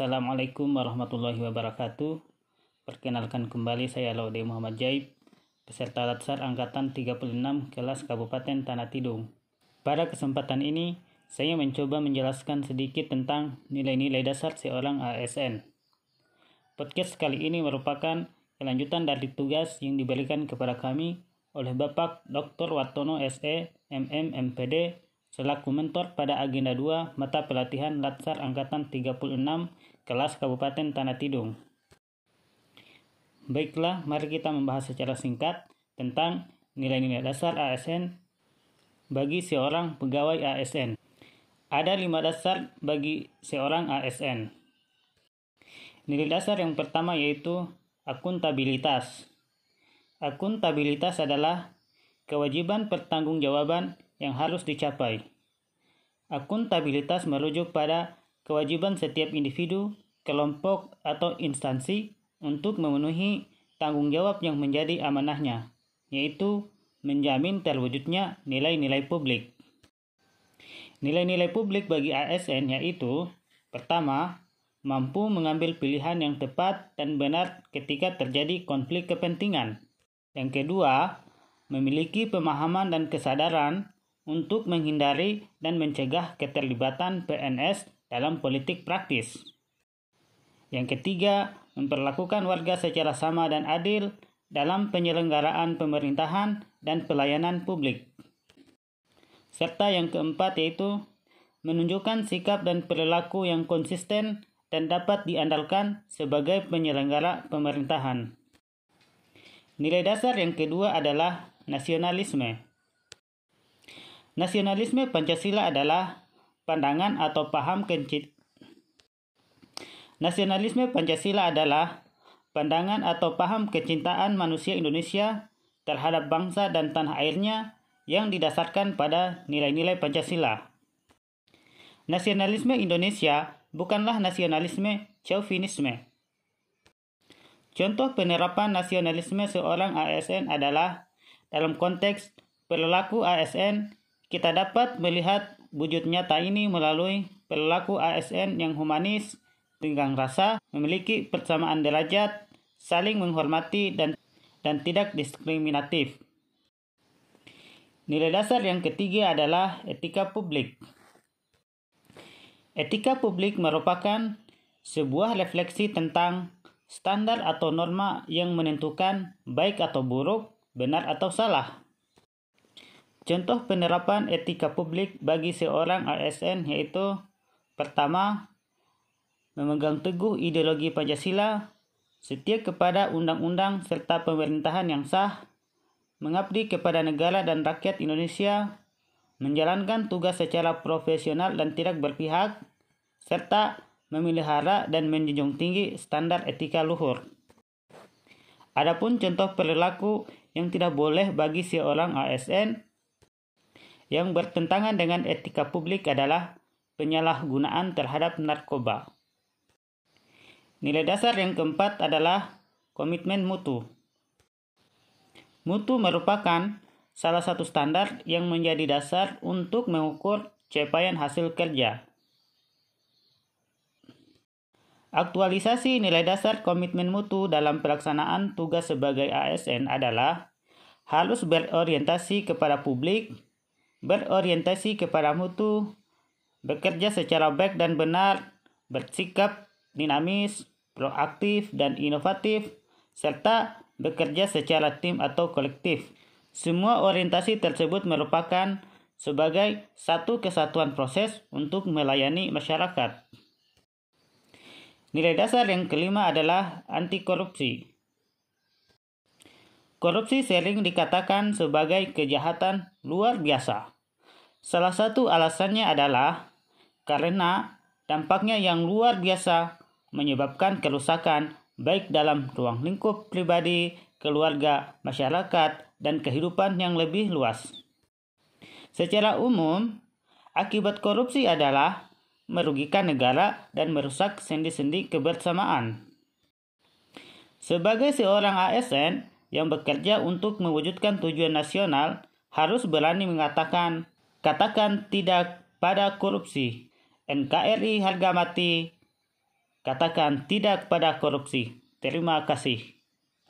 Assalamualaikum warahmatullahi wabarakatuh. Perkenalkan kembali saya Laude Muhammad Jaib, peserta Latsar Angkatan 36 kelas Kabupaten Tanah Tidung. Pada kesempatan ini, saya mencoba menjelaskan sedikit tentang nilai-nilai dasar seorang ASN. Podcast kali ini merupakan kelanjutan dari tugas yang diberikan kepada kami oleh Bapak Dr. Watono SE, MM, MPD, selaku mentor pada agenda 2 mata pelatihan Latsar Angkatan 36 kelas Kabupaten Tanah Tidung. Baiklah, mari kita membahas secara singkat tentang nilai-nilai dasar ASN bagi seorang pegawai ASN. Ada lima dasar bagi seorang ASN. Nilai dasar yang pertama yaitu akuntabilitas. Akuntabilitas adalah kewajiban pertanggungjawaban yang harus dicapai. Akuntabilitas merujuk pada kewajiban setiap individu, kelompok, atau instansi untuk memenuhi tanggung jawab yang menjadi amanahnya, yaitu menjamin terwujudnya nilai-nilai publik. Nilai-nilai publik bagi ASN yaitu pertama, mampu mengambil pilihan yang tepat dan benar ketika terjadi konflik kepentingan. Yang kedua, memiliki pemahaman dan kesadaran untuk menghindari dan mencegah keterlibatan PNS dalam politik praktis. Yang ketiga, memperlakukan warga secara sama dan adil dalam penyelenggaraan pemerintahan dan pelayanan publik. Serta yang keempat yaitu menunjukkan sikap dan perilaku yang konsisten dan dapat diandalkan sebagai penyelenggara pemerintahan. Nilai dasar yang kedua adalah nasionalisme. Nasionalisme Pancasila adalah pandangan atau paham kencit. Nasionalisme Pancasila adalah pandangan atau paham kecintaan manusia Indonesia terhadap bangsa dan tanah airnya yang didasarkan pada nilai-nilai Pancasila. Nasionalisme Indonesia bukanlah nasionalisme chauvinisme. Contoh penerapan nasionalisme seorang ASN adalah dalam konteks perilaku ASN kita dapat melihat wujud nyata ini melalui perilaku ASN yang humanis, tenggang rasa, memiliki persamaan derajat, saling menghormati, dan, dan tidak diskriminatif. Nilai dasar yang ketiga adalah etika publik. Etika publik merupakan sebuah refleksi tentang standar atau norma yang menentukan baik atau buruk, benar atau salah. Contoh penerapan etika publik bagi seorang ASN yaitu pertama, memegang teguh ideologi Pancasila, setia kepada undang-undang serta pemerintahan yang sah, mengabdi kepada negara dan rakyat Indonesia, menjalankan tugas secara profesional dan tidak berpihak, serta memelihara dan menjunjung tinggi standar etika luhur. Adapun contoh perilaku yang tidak boleh bagi seorang ASN yang bertentangan dengan etika publik adalah penyalahgunaan terhadap narkoba. Nilai dasar yang keempat adalah komitmen mutu. Mutu merupakan salah satu standar yang menjadi dasar untuk mengukur capaian hasil kerja. Aktualisasi nilai dasar komitmen mutu dalam pelaksanaan tugas sebagai ASN adalah harus berorientasi kepada publik, berorientasi kepada mutu, bekerja secara baik dan benar, bersikap dinamis, proaktif, dan inovatif, serta bekerja secara tim atau kolektif. Semua orientasi tersebut merupakan sebagai satu kesatuan proses untuk melayani masyarakat. Nilai dasar yang kelima adalah anti korupsi. Korupsi sering dikatakan sebagai kejahatan luar biasa. Salah satu alasannya adalah karena dampaknya yang luar biasa menyebabkan kerusakan baik dalam ruang lingkup pribadi, keluarga, masyarakat, dan kehidupan yang lebih luas. Secara umum, akibat korupsi adalah merugikan negara dan merusak sendi-sendi kebersamaan. Sebagai seorang ASN, yang bekerja untuk mewujudkan tujuan nasional harus berani mengatakan katakan tidak pada korupsi. NKRI harga mati Katakan tidak pada korupsi. Terima kasih.